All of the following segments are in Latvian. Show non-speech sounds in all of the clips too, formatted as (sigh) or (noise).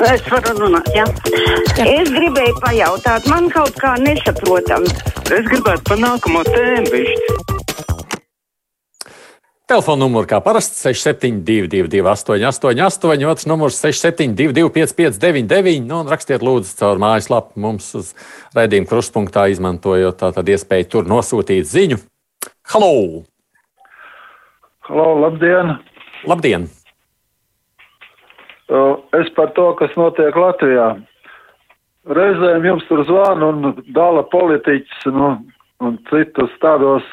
Es varu runāt, jā. Es gribēju pajautāt, man kaut kā nesaprotam. Es gribētu par nākamo tēmu višķi. Telefona numurs kā parasti 6722, 888, otrs numurs 672, 559, nu, un rakstiet lūdzu caur mājaslapu mums uz raidījuma krustpunktā, izmantojot tādu iespēju tur nosūtīt ziņu. Halo! Halo, labdien! Labdien! Es par to, kas notiek Latvijā. Reizēm jums tur zvana un dala politiķus nu, un citus tādos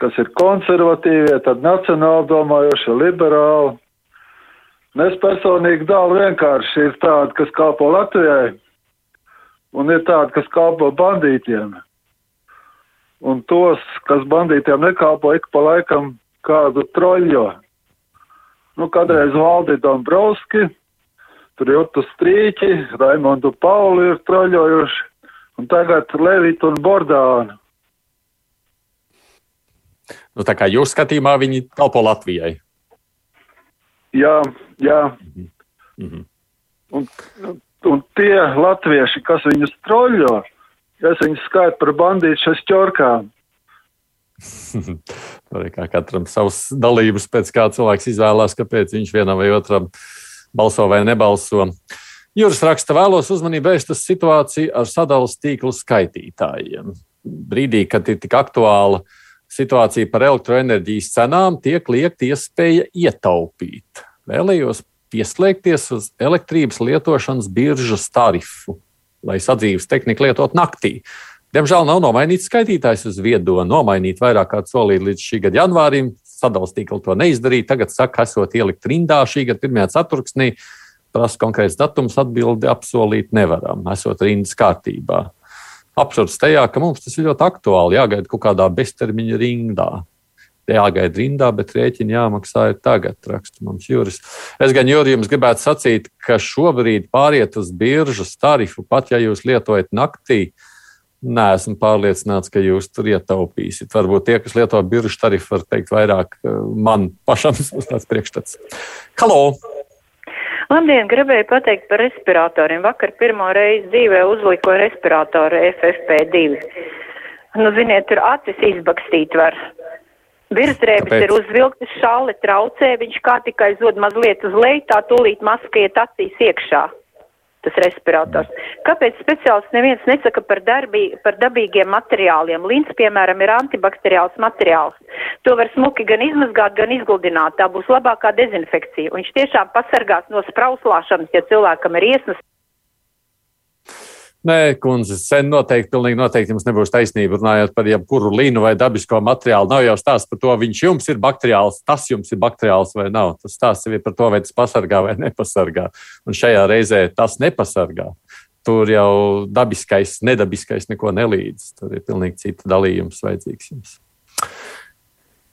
kas ir konservatīvie, tad nacionāli domājošie, liberāli. Es personīgi dalu vienkārši ir tādi, kas kalpo Latvijai, un ir tādi, kas kalpo bandītiem. Un tos, kas bandītiem nekalpo, ik pa laikam kādu troļļo. Nu, kādreiz valdi Dombrovski, tur Jūtu Strīķi, Raimondu Pauli ir troļļojuši, un tagad Levitu un Bordānu. Nu, tā kā jūs skatījumā viņi kalpo Latvijai. Jā, jā. Mm -hmm. un, un tie latvieši, kas viņus troļļo, es viņus skaitu par bandītu (laughs) šestorkām. kā katram savs dalības, pēc kā cilvēks izvēlās, kāpēc viņš vienam vai otram balso vai nebalso. Jūras raksta, vēlos uzmanību vērst situāciju ar sadalas tīklu skaitītājiem. Brīdī, kad ir tik aktuāla uh, situācija par elektroenerģijas cenām tiek liekt iespēja ietaupīt. Vēlējos pieslēgties uz elektrības lietošanas biržas tarifu, lai sadzīves tehniku lietot naktī. Diemžēl nav nomainīts skaitītājs uz viedo, nomainīt vairāk kā solīt līdz šī gada janvārim. Sadalījuma tīkla to neizdarīja. Tagad saka, esot ielikt rindā šī gada 1. ceturksnī. Prasa konkrēts datums, atbildi apsolīt nevaram, esot rindas kārtībā absurds tajā, ka mums tas ir ļoti aktuāli. Jāgaida kaut kādā beztermiņa rindā. Jāgaida rindā, bet rēķini jāmaksā ir tagad, raksta mums Juris. Es gan Juri, jums gribētu sacīt, ka šobrīd pāriet uz biržas tarifu, pat ja jūs lietojat naktī. Nē, esmu pārliecināts, ka jūs tur ietaupīsiet. Varbūt tie, kas lieto biržas tarifu, var teikt vairāk man pašam (laughs) uz tāds priekšstats. Halo! Labdien, gribēju pateikt par respiratoriem. Vakar pirmo reizi dzīvē uzliko respiratoru FFP2. Nu, ziniet, tur acis izbakstīt var. Virsdrēbis ir uzvilktas, šāli traucē, viņš kā tikai zod mazliet uz leju, tā tūlīt maska iet acīs iekšā tas respirators. Kāpēc speciālists neviens nesaka par, darbī, par dabīgiem materiāliem? Lins, piemēram, ir antibakteriāls materiāls. To var smuki gan izmazgāt, gan izguldināt. Tā būs labākā dezinfekcija. Viņš tiešām pasargās no sprauslāšanas, ja cilvēkam ir iesnas Nē, kundze, sen noteikti, pilnīgi noteikti jums nebūs taisnība runājot par jebkuru līnu vai dabisko materiālu. Nav jau stāsts par to, viņš jums ir bakteriāls, tas jums ir bakteriāls vai nav. Tas stāsts ir par to, vai tas pasargā vai nepasargā. Un šajā reizē tas nepasargā. Tur jau dabiskais, nedabiskais neko nelīdz. Tur ir pilnīgi cita dalījums vajadzīgs jums.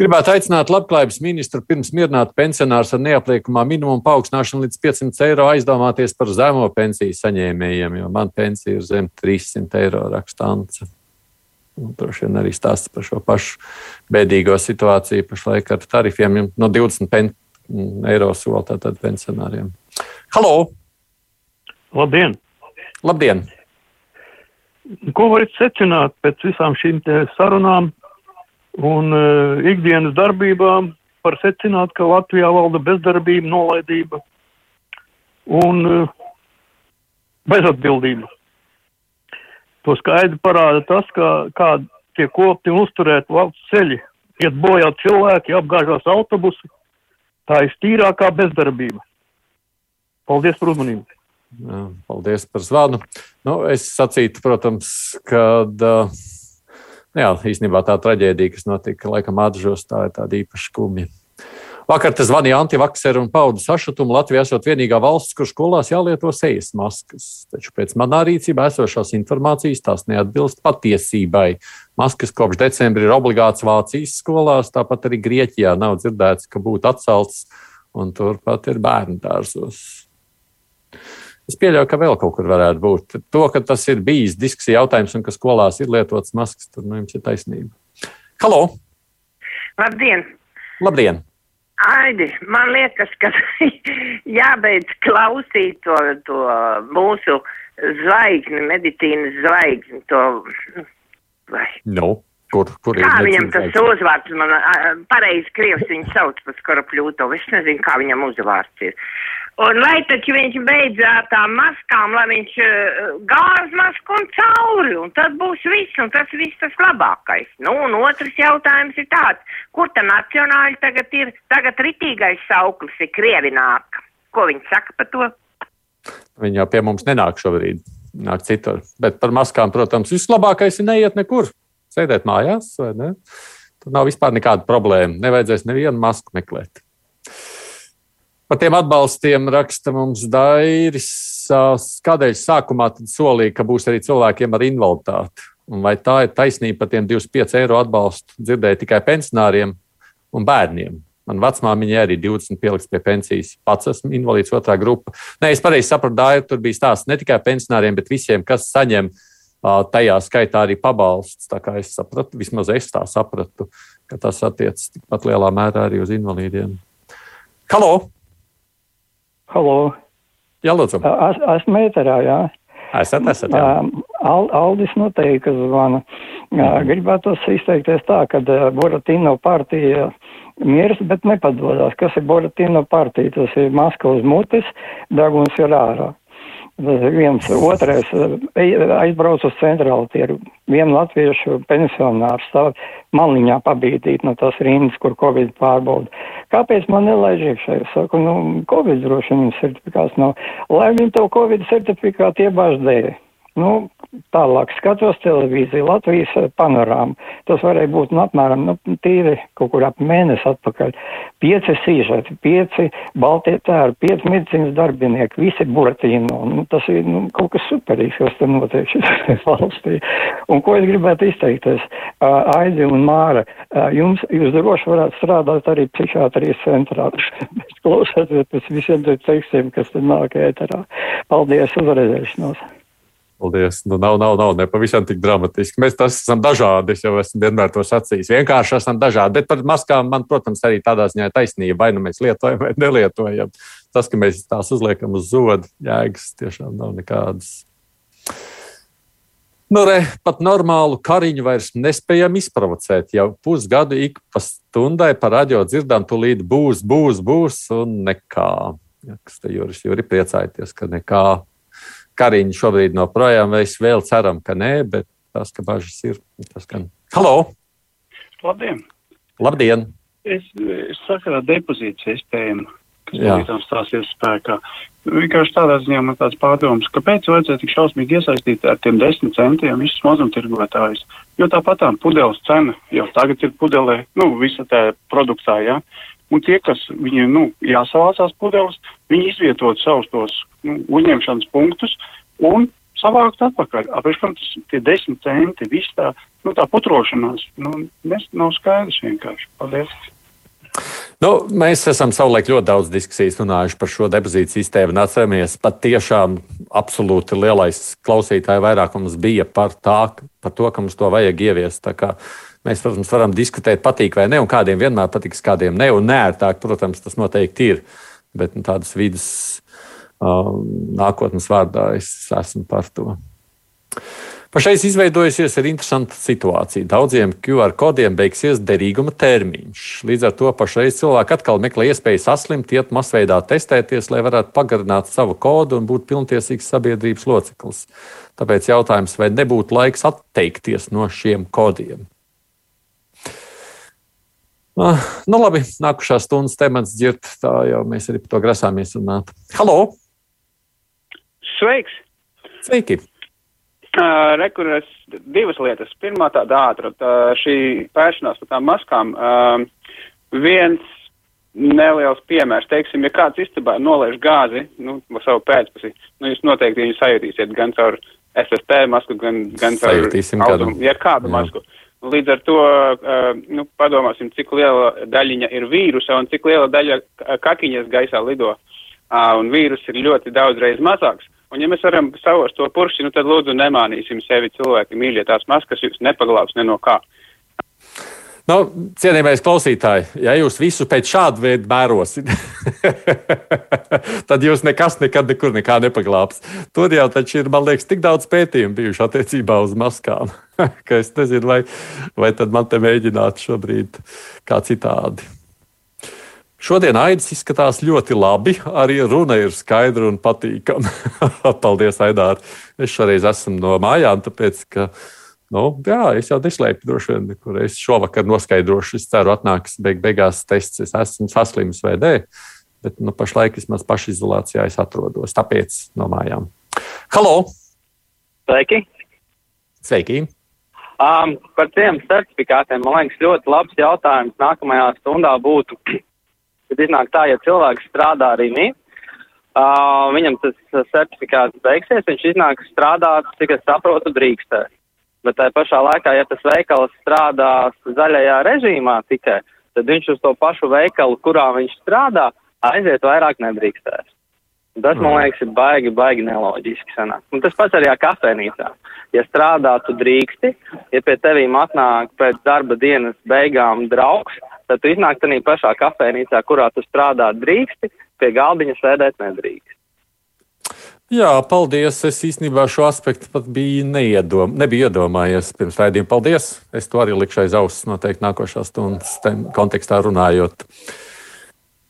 Gribētu aicināt labklājības ministru pirms mierināt pensionārus ar neapliekamā minimuma paaugstināšanu līdz 500 eiro aizdomāties par zemo pensiju saņēmējiem, jo man pensija ir zem 300 eiro rakstāns. Droši vien arī stāsta par šo pašu bēdīgo situāciju pašlaik ar tarifiem no 20 pen, eiro sola tātad pensionāriem. Halo! Labdien! Labdien! Ko varat secināt pēc visām šīm sarunām un uh, ikdienas darbībām var secināt, ka Latvijā valda bezdarbība, nolaidība un uh, bezatbildība. To skaidri parāda tas, ka, kā tiek kopti un uzturēti valsts ceļi, iet bojā cilvēki, apgāžās autobusi. Tā ir tīrākā bezdarbība. Paldies par uzmanību! Paldies par zvanu. Nu, es sacītu, protams, ka uh, Jā, īstenībā tā traģēdija, kas notika laikam atžos, tā ir tāda īpaša skumja. Vakar tas zvanīja antivakseru un paudu sašutumu. Latvija esot vienīgā valsts, kur skolās jālieto sejas maskas. Taču pēc manā rīcībā esošās informācijas tās neatbilst patiesībai. Maskas kopš decembra ir obligāts Vācijas skolās, tāpat arī Grieķijā nav dzirdēts, ka būtu atcelts, un turpat ir bērnu dārzos. Es pieļauju, ka vēl kaut kur varētu būt. To, ka tas ir bijis diskusija jautājums un ka skolās ir lietotas maskas, tur nu, jums ir taisnība. Halo! Labdien! Labdien! Aidi, man liekas, ka (laughs) jābeidz klausīt to, to mūsu zvaigzni, medicīnas zvaigzni, to, vai, Nu, kur, kur kā viņam tas uzvārds, man pareizi krievs viņu sauc par Skoropļūtovu, es nezinu, kā viņam uzvārds ir. Un lai taču viņš beidz ar tām maskām, lai viņš uh, gāz masku un cauri, un tad būs viss, un tas viss tas labākais. Nu, un otrs jautājums ir tāds, kur ta nacionāļi tagad ir, tagad ritīgais sauklis ir Krievināk. Ko viņi saka par to? Viņi jau pie mums nenāk šobrīd, nāk citur. Bet par maskām, protams, vislabākais ir neiet nekur. Sēdēt mājās, vai ne? Tur nav vispār nekāda problēma. Nevajadzēs nevienu masku meklēt. Par tiem atbalstiem raksta mums Dairis. Kādēļ sākumā solīja, ka būs arī cilvēkiem ar invaliditāti? Un vai tā ir taisnība par tiem 25 eiro atbalstu? Dzirdēju tikai pensionāriem un bērniem. Man vecmāmiņa arī 20 pieliks pie pensijas. Pats esmu invalīds otrā grupa. Nē, es pareizi sapratu, Dairis, tur bija stāsts ne tikai pensionāriem, bet visiem, kas saņem tajā skaitā arī pabalsts. Tā kā es sapratu, vismaz es tā sapratu, ka tas attiecas tikpat lielā mērā arī uz invalīdiem. Halo! Halo, Jā, lūdzu. es, esmu ēterā, jā. Esat, esat. Jā. Al, Aldis noteikti, zvana. Uh, gribētu izteikties tā, ka Boratino partija mirs, bet nepadodas. Kas ir Boratino partija? Tas ir maska uz mutes, daguns ir ārā. Viens otrais aizbrauc uz centrālu, ir vienu latviešu pensionāru stāv maliņā pabīdīt no tās rindas, kur Covid pārbauda. Kāpēc man nelaiž iekšā? Es saku, nu, Covid droši vien certifikāts nav. Lai viņi to Covid certifikātu iebāž dēļ. Nu, tālāk skatos televīziju, Latvijas eh, panorāmu. Tas varēja būt nu, apmēram nu, tīri kaut kur ap mēnesi atpakaļ. Pieci sīžeti, pieci baltie tēri, pieci medicīnas darbinieki, visi buratīno. Nu, tas ir nu, kaut kas superīgs, kas tur notiek šajā (laughs) valstī. Un ko es gribētu izteikties? Aidi un Māra, jums, jūs droši varētu strādāt arī psihiatrijas centrā. (laughs) Klausieties pēc visiem tiem tekstiem, kas tur nāk ēterā. Paldies, uzredzēšanos! Paldies. Nu, nav, nav, nav nepavisam tik dramatiski. Mēs esam dažādi. Es jau esmu vienmēr to sacījis. Vienkārši esam dažādi. Bet par maskām man, protams, arī tādā ziņā ir taisnība. Vai nu mēs lietojam, vai nelietojam. Tas, ka mēs tās uzliekam uz zodu, jēgas tiešām nav nekādas. Nu, re, pat normālu kariņu vairs nespējam izprovocēt. Jau pusgadu ik pa stundai pa radio dzirdām, tūlīt būs, būs, būs, un nekā. Ja, kas te Juris Juri priecājieties, ka nekā kariņi šobrīd no projām. Mēs vēl ceram, ka nē, bet tas, ka bažas ir, tas gan. Halo! Labdien! Labdien! Es, es sakarā depozītu sistēmu, kas pēc stāsies spēkā. Vienkārši tādā ziņā man tāds pārdoms, kāpēc vajadzēja tik šausmīgi iesaistīt ar tiem desmit centiem visus mazumtirgotājus. Jo tāpat tā pudeles cena jau tagad ir pudelē, nu, visa tā produktā, jā. Un tie, kas viņiem, nu, jāsavācās pudeles, viņi izvietot savus tos nu, uzņemšanas punktus un savākt atpakaļ. Apēc tas tie desmit centi, viss tā, nu, tā putrošanās, nu, nes, nav skaidrs vienkārši. Paldies! Nu, mēs esam savulaik ļoti daudz diskusijas runājuši par šo depozītu sistēmu atceramies, pat tiešām absolūti lielais klausītāju vairākums bija par, tā, par to, ka mums to vajag ieviest. Mēs, protams, varam diskutēt, patīk vai ne, un kādiem vienmēr patiks, kādiem ne, un nērtāk, protams, tas noteikti ir. Bet nu, tādas vidas uh, nākotnes vārdā es esmu par to. Pašais izveidojusies ir interesanta situācija. Daudziem QR kodiem beigsies derīguma termiņš. Līdz ar to pašreiz cilvēki atkal meklē iespēju saslimt, iet masveidā testēties, lai varētu pagarināt savu kodu un būt pilntiesīgs sabiedrības loceklis. Tāpēc jautājums, vai nebūtu laiks atteikties no šiem kodiem? Ah, nu labi, nākušā stundas temats dzird, tā jau mēs arī par to grasāmies runāt. Halo! Sveiks! Sveiki! Uh, Rekurēs divas lietas. Pirmā tāda ātra, tā šī pēršanās par tām maskām. Uh, viens neliels piemērs, teiksim, ja kāds istabā nolaiž gāzi, nu, savu pēcpusī, nu, jūs noteikti viņu sajutīsiet gan caur SST masku, gan, gan caur kādu. ja kādu Jā. masku. Līdz ar to, nu, padomāsim, cik liela daļiņa ir vīrusa un cik liela daļa ka- kakiņas gaisā lido. Un vīrus ir ļoti daudz reizes mazāks. Un ja mēs varam savos to purkšķi, nu tad lūdzu nemānīsim sevi cilvēki mīļie. Tās maskas jūs nepaglābs ne no kā. Nu, cienījamais klausītāji, ja jūs visu pēc šāda veida mērosit, (laughs) tad jūs nekas nekad nekur nekā nepaglābs. Tur jau taču ir, man liekas, tik daudz pētījumu bijuši attiecībā uz maskām, (laughs) ka es nezinu, vai, vai tad man te mēģināt šobrīd kā citādi. Šodien Aidis izskatās ļoti labi. Arī runa ir skaidra un patīkama. (laughs) Paldies, Aidār. Es šoreiz esmu no mājām, tāpēc, ka Nu, jā, es jau neslēpju, droši vien, kur es šovakar noskaidrošu. Es ceru, atnāks beig beigās tests, es esmu saslims vai nē. Bet nu, pašlaik vismaz pašizolācijā es atrodos. Tāpēc no mājām. Halo! Sveiki! Sveiki! Um, par tiem certifikātiem, man liekas, ļoti labs jautājums nākamajā stundā būtu. (clears throat) Kad iznāk tā, ja cilvēks strādā arī mīt, uh, viņam tas certifikāts beigsies, viņš iznāk strādāt, cik es saprotu, drīkstēs. Bet tā pašā laikā, ja tas veikals strādās zaļajā režīmā tikai, tad viņš uz to pašu veikalu, kurā viņš strādā, aiziet vairāk nedrīkstēs. Tas, man mm. liekas, ir baigi, baigi neloģiski sanāk. Un tas pats arī kafejnīcā. Ja strādā, tu drīksti, ja pie tevīm atnāk pēc darba dienas beigām draugs, tad tu iznāk tādā pašā kafejnīcā, kurā tu strādā drīksti, pie galdiņa sēdēt nedrīkst. Jā, paldies. Es īstenībā šo aspektu pat biju neiedom, nebiju iedomājies pirms raidījuma. Paldies. Es to arī likšu aiz auss noteikti nākošās stundas kontekstā runājot.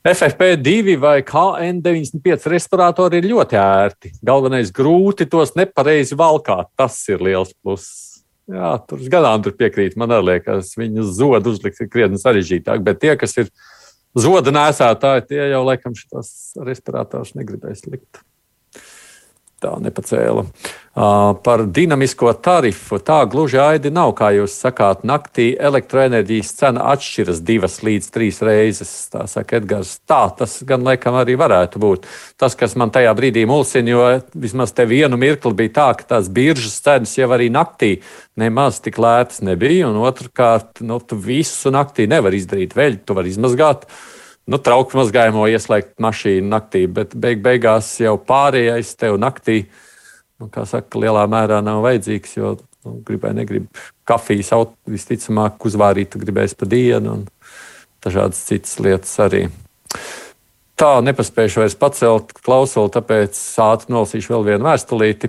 FFP2 vai KN95 respiratori ir ļoti ērti. Galvenais grūti tos nepareizi valkāt. Tas ir liels pluss. Jā, tur gadām tur piekrīt. Man liekas, viņu zodu uzlikt ir krietni sarežģītāk, bet tie, kas ir zoda nēsātāji, tie jau laikam šos respiratorus negribēs likt tā nepacēla. Uh, par dinamisko tarifu tā gluži aidi nav, kā jūs sakāt. Naktī elektroenerģijas cena atšķiras divas līdz trīs reizes. Tā saka Edgars. Tā tas gan laikam arī varētu būt. Tas, kas man tajā brīdī mulsina, jo vismaz te vienu mirkli bija tā, ka tās biržas cenas jau arī naktī nemaz tik lētas nebija. Un otrkārt, nu, tu visu naktī nevari izdarīt. Veļu tu vari izmazgāt nu, trauku mazgājumu ieslēgt mašīnu naktī, bet beig beigās jau pārējais tev naktī, nu, kā saka, lielā mērā nav vajadzīgs, jo nu, gribēji, negribi kafijas aut, visticamāk uzvārīt, tu gribēsi pa dienu un dažādas citas lietas arī. Tā, nepaspējuši vairs pacelt klausuli, tāpēc ātri nolasīšu vēl vienu vēstulīti.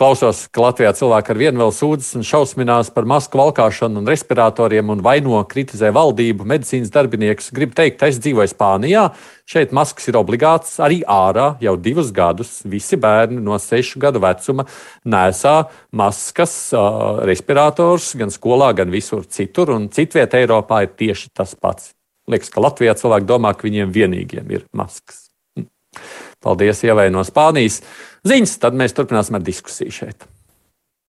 Klausos, ka Latvijā cilvēki ar vienu vēl sūdzas un šausminās par masku valkāšanu un respiratoriem un vaino kritizē valdību, medicīnas darbiniekus. Gribu teikt, es dzīvoju Spānijā. Šeit maskas ir obligātas arī ārā jau divus gadus. Visi bērni no sešu gadu vecuma nesā maskas, uh, respirators gan skolā, gan visur citur. Un citvietā Eiropā ir tieši tas pats. Liekas, ka Latvijā cilvēki domā, ka viņiem vienīgiem ir maskas. Hm. Paldies, Ievai no Spānijas! ziņas, tad mēs turpināsim ar diskusiju šeit.